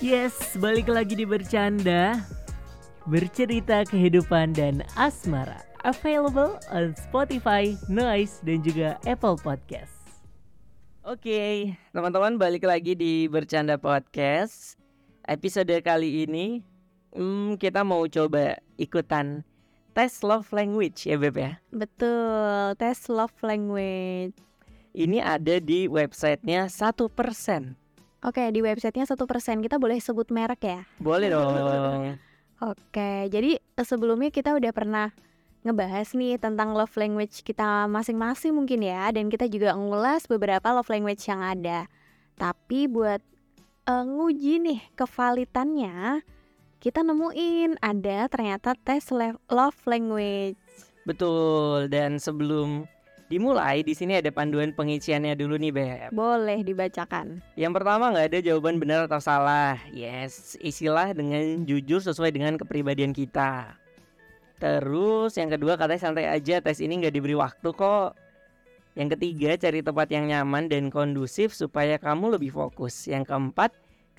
Yes, balik lagi di bercanda Bercerita kehidupan dan asmara Available on Spotify, Noise, dan juga Apple Podcast Oke, teman-teman balik lagi di Bercanda Podcast. Episode kali ini hmm, kita mau coba ikutan tes love language ya Beb ya. Betul, tes love language. Ini ada di websitenya satu persen. Oke, di websitenya satu persen kita boleh sebut merek ya. Boleh dong. Oke, jadi eh, sebelumnya kita udah pernah ngebahas nih tentang love language kita masing-masing mungkin ya, dan kita juga ngulas beberapa love language yang ada. Tapi buat uh, nguji nih kevalitannya, kita nemuin ada ternyata tes love language. Betul. Dan sebelum dimulai di sini ada panduan pengisiannya dulu nih Beb. Boleh dibacakan. Yang pertama nggak ada jawaban benar atau salah. Yes, isilah dengan jujur sesuai dengan kepribadian kita. Terus yang kedua katanya santai aja tes ini nggak diberi waktu kok. Yang ketiga cari tempat yang nyaman dan kondusif supaya kamu lebih fokus. Yang keempat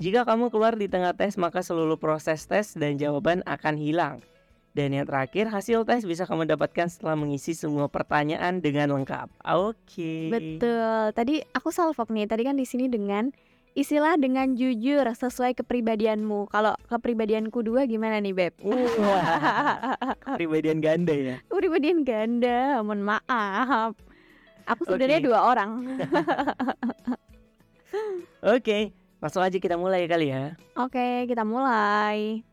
jika kamu keluar di tengah tes maka seluruh proses tes dan jawaban akan hilang. Dan yang terakhir hasil tes bisa kamu dapatkan setelah mengisi semua pertanyaan dengan lengkap. Oke. Betul. Tadi aku salvok nih. Tadi kan di sini dengan isilah dengan jujur sesuai kepribadianmu. Kalau kepribadianku dua gimana nih, Beb? Wah, kepribadian ganda ya. Kepribadian ganda, mohon maaf. Aku sebenarnya Oke. dua orang. Oke, langsung aja kita mulai kali ya. Oke, kita mulai.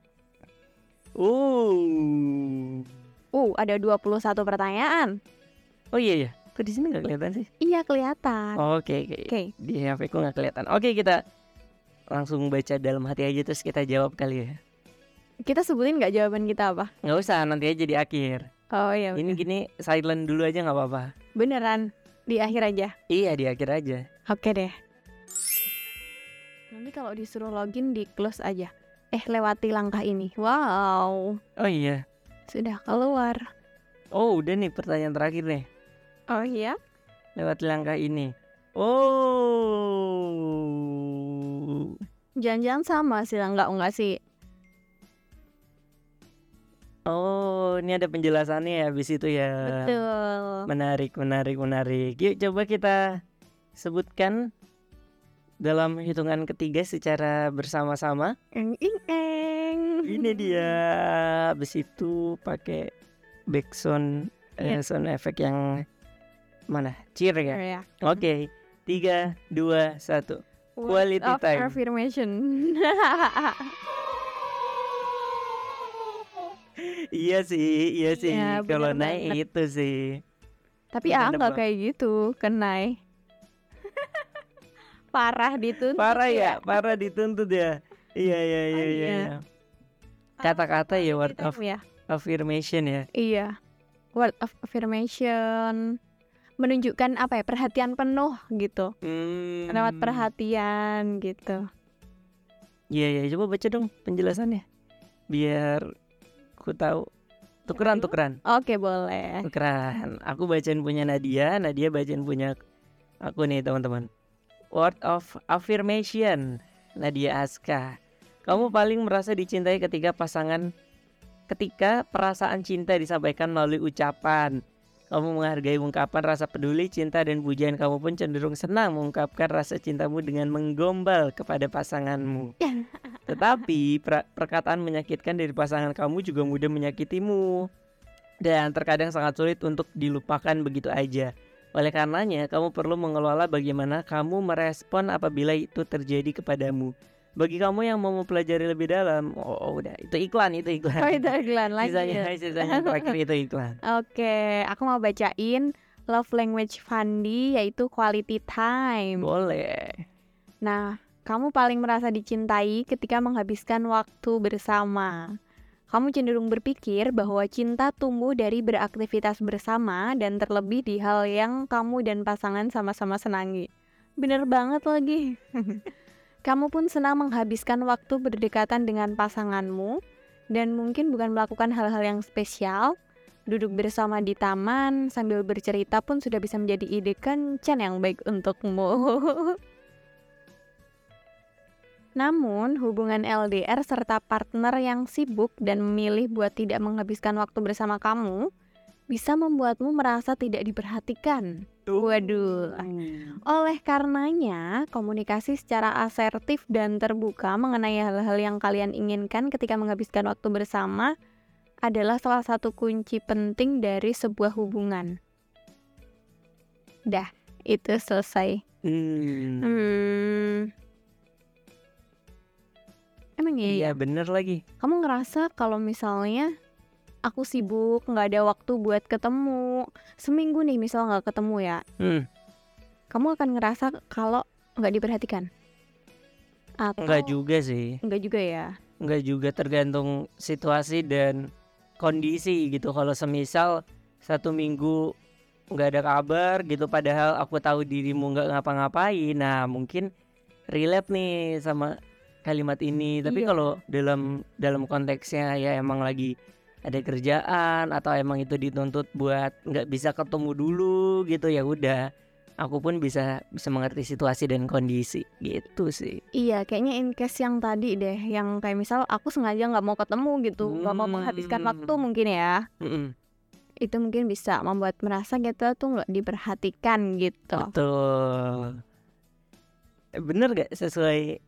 Uh. Uh, ada 21 pertanyaan. Oh iya ya. Kok di sini nggak kelihatan sih? Iya, kelihatan. Oke, oke. Oke. Di HP ku nggak kelihatan. Oke, kita langsung baca dalam hati aja terus kita jawab kali ya. Kita sebutin nggak jawaban kita apa? Nggak usah, nanti aja di akhir. Oh iya, Ini gini silent dulu aja nggak apa-apa. beneran. Di akhir aja. Iya, di akhir aja. Oke deh. Nanti kalau disuruh login di close aja. Eh, lewati langkah ini. Wow, Oh iya. sudah keluar. Oh, udah nih pertanyaan terakhir nih. Oh iya? Lewat langkah ini. Oh. Jangan-jangan sama sih, enggak enggak sih. Oh, ini ada penjelasannya ya habis itu ya. Betul. Menarik, menarik, menarik. Yuk coba kita sebutkan dalam hitungan ketiga secara bersama-sama. Eng ing eng. Ini dia. Habis itu pakai backsound eh, Iya. sound effect yang mana? Cheer ya. Ya. Oke. Tiga, dua, satu. Quality of time. affirmation. Iya sih, iya sih. Iya, Kalau naik itu sih. Tapi ah banget. kayak gitu, kenai. Parah dituntut. Parah ya, parah dituntut ya. Iya, iya, iya, iya. iya. iya. Kata-kata ya word of ya. affirmation ya. Iya. Word of affirmation menunjukkan apa ya perhatian penuh gitu Hmm. lewat perhatian gitu Iya, iya. Coba baca dong penjelasannya. Biar ku tahu. Tukeran, tukeran. oke boleh Tukeran. Aku bacain punya Nadia, Nadia bacain punya aku nih, teman-teman. Word of affirmation. Nadia Aska. Kamu paling merasa dicintai ketika pasangan ketika perasaan cinta disampaikan melalui ucapan. Kamu menghargai ungkapan rasa peduli, cinta, dan pujian. Kamu pun cenderung senang mengungkapkan rasa cintamu dengan menggombal kepada pasanganmu. Tetapi per- perkataan menyakitkan dari pasangan kamu juga mudah menyakitimu. Dan terkadang sangat sulit untuk dilupakan begitu aja. Oleh karenanya, kamu perlu mengelola bagaimana kamu merespon apabila itu terjadi kepadamu. Bagi kamu yang mau mempelajari lebih dalam, oh udah itu iklan itu iklan. oh itu iklan Sisanya, lanjut sisanya terakhir itu iklan. oke aku mau bacain love language Fandi yaitu quality time Boleh. nah kamu paling merasa dicintai ketika menghabiskan waktu bersama kamu cenderung berpikir bahwa cinta tumbuh dari beraktivitas bersama dan terlebih di hal yang kamu dan pasangan sama-sama senangi. Bener banget lagi. kamu pun senang menghabiskan waktu berdekatan dengan pasanganmu dan mungkin bukan melakukan hal-hal yang spesial. Duduk bersama di taman sambil bercerita pun sudah bisa menjadi ide kencan yang baik untukmu. Namun, hubungan LDR serta partner yang sibuk dan memilih buat tidak menghabiskan waktu bersama kamu bisa membuatmu merasa tidak diperhatikan. Waduh. Oleh karenanya, komunikasi secara asertif dan terbuka mengenai hal-hal yang kalian inginkan ketika menghabiskan waktu bersama adalah salah satu kunci penting dari sebuah hubungan. Dah, itu selesai. Hmm. Hmm. Emang iya, Iya ya? bener lagi. Kamu ngerasa kalau misalnya aku sibuk, nggak ada waktu buat ketemu, seminggu nih misal nggak ketemu ya, Hmm. kamu akan ngerasa kalau nggak diperhatikan? Atau Enggak juga sih. Nggak juga ya? Enggak juga tergantung situasi dan kondisi gitu. Kalau semisal satu minggu nggak ada kabar gitu padahal aku tahu dirimu nggak ngapa-ngapain nah mungkin relate nih sama kalimat ini tapi Iya. kalau dalam dalam konteksnya ya emang lagi ada kerjaan atau emang itu dituntut buat nggak bisa ketemu dulu gitu ya udah aku pun bisa bisa mengerti situasi dan kondisi gitu sih Iya, kayaknya in case yang tadi deh, yang kayak misal aku sengaja nggak mau ketemu gitu, nggak mau menghabiskan Hmm. waktu mungkin ya, Mm-mm, itu mungkin bisa membuat merasa kita tuh nggak diperhatikan gitu. betul bener gak sesuai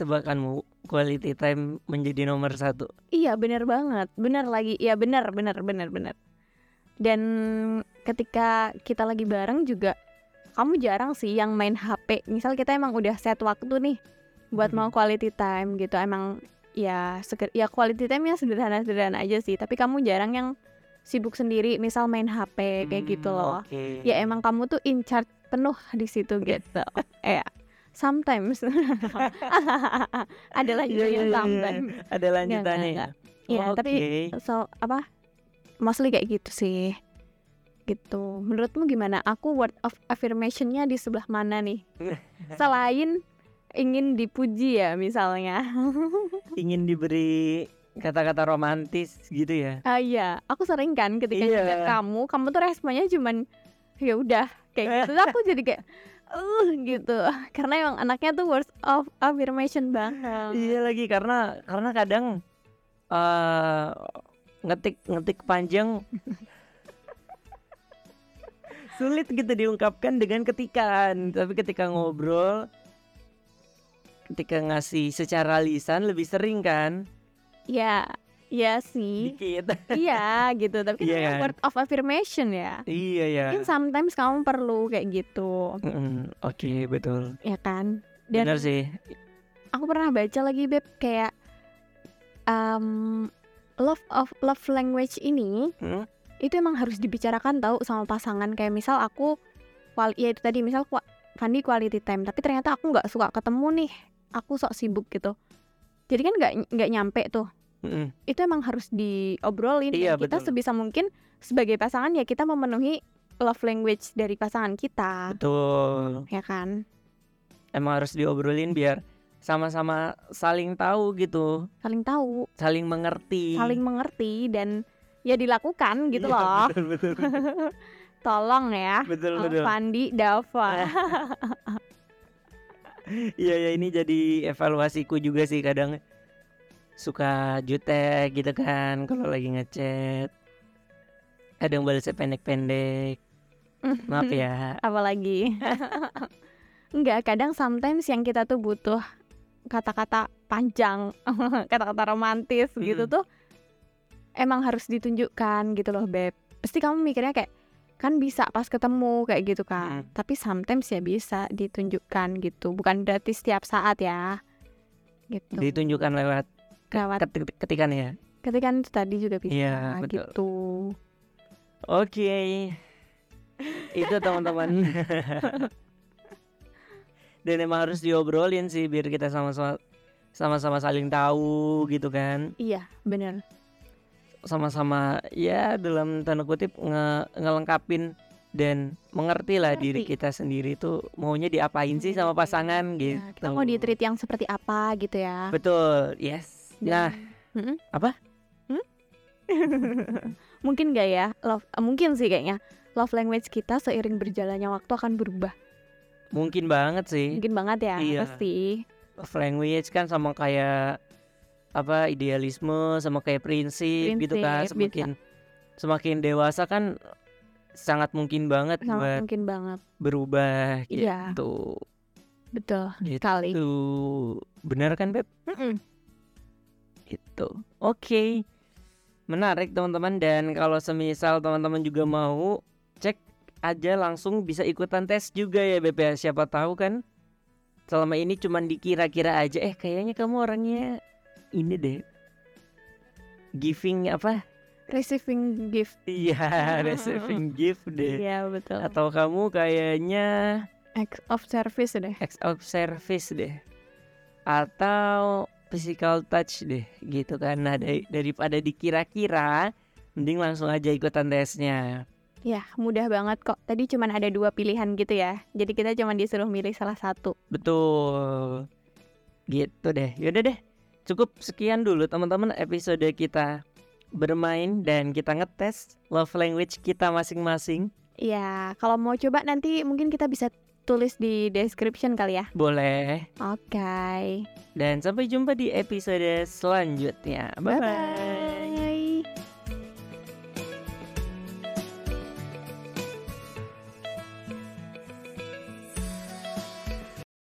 tebakanmu quality time menjadi nomor satu Iya, bener banget, bener lagi, iya bener, bener, bener, bener. Dan ketika kita lagi bareng juga, kamu jarang sih yang main HP. Misal kita emang udah set waktu nih buat mau Mhm. quality time gitu, emang ya seger, ya quality time ya sederhana-sederhana aja sih. Tapi kamu jarang yang sibuk sendiri, misal main HP kayak gitu Hmm, loh. oke. Ya emang kamu tuh in charge penuh di situ gitu. ya, sometimes ada Iya, iya, iya, iya. sometimes. ada lanjutannya ya. Iya, Oke. tapi so apa? Mostly kayak gitu sih. Gitu. Menurutmu gimana? Aku word of affirmation-nya di sebelah mana nih? Selain ingin dipuji ya misalnya. ingin diberi kata-kata romantis gitu ya Ah iya, aku sering kan ketika Iya. ngeliat kamu, kamu tuh responnya cuman ya udah kayak gitu. Terus aku jadi kayak uh gitu. Karena emang anaknya tuh words of affirmation banget. iya lagi karena karena kadang eh ngetik ngetik panjang sulit gitu diungkapkan dengan ketikan tapi ketika ngobrol ketika ngasih secara lisan lebih sering kan Ya, ya sih. dikit. Iya gitu, tapi kan Iya emang kan? word of affirmation ya. iya ya Mungkin sometimes kamu perlu kayak gitu, Mm, oke betul. Ya kan? Dan benar sih. aku pernah baca lagi beb kayak um, love of love language ini Hmm? itu emang harus dibicarakan tahu sama pasangan. Kayak misal aku kual ya itu tadi misal Fandi quality time tapi ternyata aku nggak suka ketemu nih. Aku sok sibuk gitu. Jadi kan nggak nggak nyampe tuh Mm-mm. itu emang harus diobrolin Iya, dan kita betul. sebisa mungkin sebagai pasangan ya kita memenuhi love language dari pasangan kita. Betul. Ya kan? Emang harus diobrolin biar sama-sama saling tahu gitu. Saling tahu. Saling mengerti. Saling mengerti dan ya dilakukan gitu Iya, loh. betul betul. Tolong ya betul betul. Fandi Dava. Iya ya ini jadi evaluasiku juga sih kadang suka jutek gitu kan kalau lagi ngechat. Kadang balasnya pendek-pendek. Maaf ya. Apalagi. Enggak kadang sometimes yang kita tuh butuh kata-kata panjang kata-kata romantis gitu Mm. tuh emang harus ditunjukkan gitu loh beb. Pasti kamu mikirnya kayak kan bisa pas ketemu kayak gitu kan. Mm. tapi sometimes ya bisa ditunjukkan gitu. Bukan berarti setiap saat ya. Gitu. Ditunjukkan lewat Lewat ketik- ketikan ya? Ketika itu tadi juga bisa. Iya, betul. gitu. Oke, itu teman-teman. Dan emang harus diobrolin sih biar kita sama-sama sama-sama saling tahu gitu kan, iya bener. Sama-sama ya dalam tanda kutip nge- ngelengkapin dan mengerti lah diri kita sendiri tuh maunya diapain sih sama pasangan gitu. Ya, kita mau di treat yang seperti apa gitu ya. Betul, yes. Nah, Mm-mm. Apa? Hmm? mungkin gak ya love eh, mungkin sih kayaknya love language kita seiring berjalannya waktu akan berubah mungkin banget sih. mungkin banget ya Iya. pasti love language kan sama kayak apa idealisme sama kayak prinsip, gitu kan Prinsip, bisa. semakin semakin dewasa kan sangat mungkin banget Sangat buat mungkin banget. berubah Iya. gitu. Betul Gitu. sekali. Benar kan Beb? Mm-mm. Itu. Oke. Menarik teman-teman dan kalau semisal teman-teman juga mau cek aja langsung bisa ikutan tes juga ya Beb ya. Siapa tahu kan selama ini cuman dikira-kira aja eh kayaknya kamu orangnya ini deh. Giving apa? Receiving gift. Iya, receiving gift deh. Iya betul. Atau kamu kayaknya Acts of service deh. acts of service deh atau physical touch deh gitu kan nah dari- daripada dikira-kira mending langsung aja ikutan tesnya Ya mudah banget kok. Tadi cuman ada dua pilihan gitu ya. Jadi kita cuma disuruh milih salah satu. betul gitu deh yaudah deh cukup sekian dulu teman-teman episode kita bermain dan kita ngetes love language kita masing-masing Iya, kalau mau coba nanti mungkin kita bisa tulis di description kali ya. boleh Oke. dan sampai jumpa di episode selanjutnya bye bye, Bye-bye.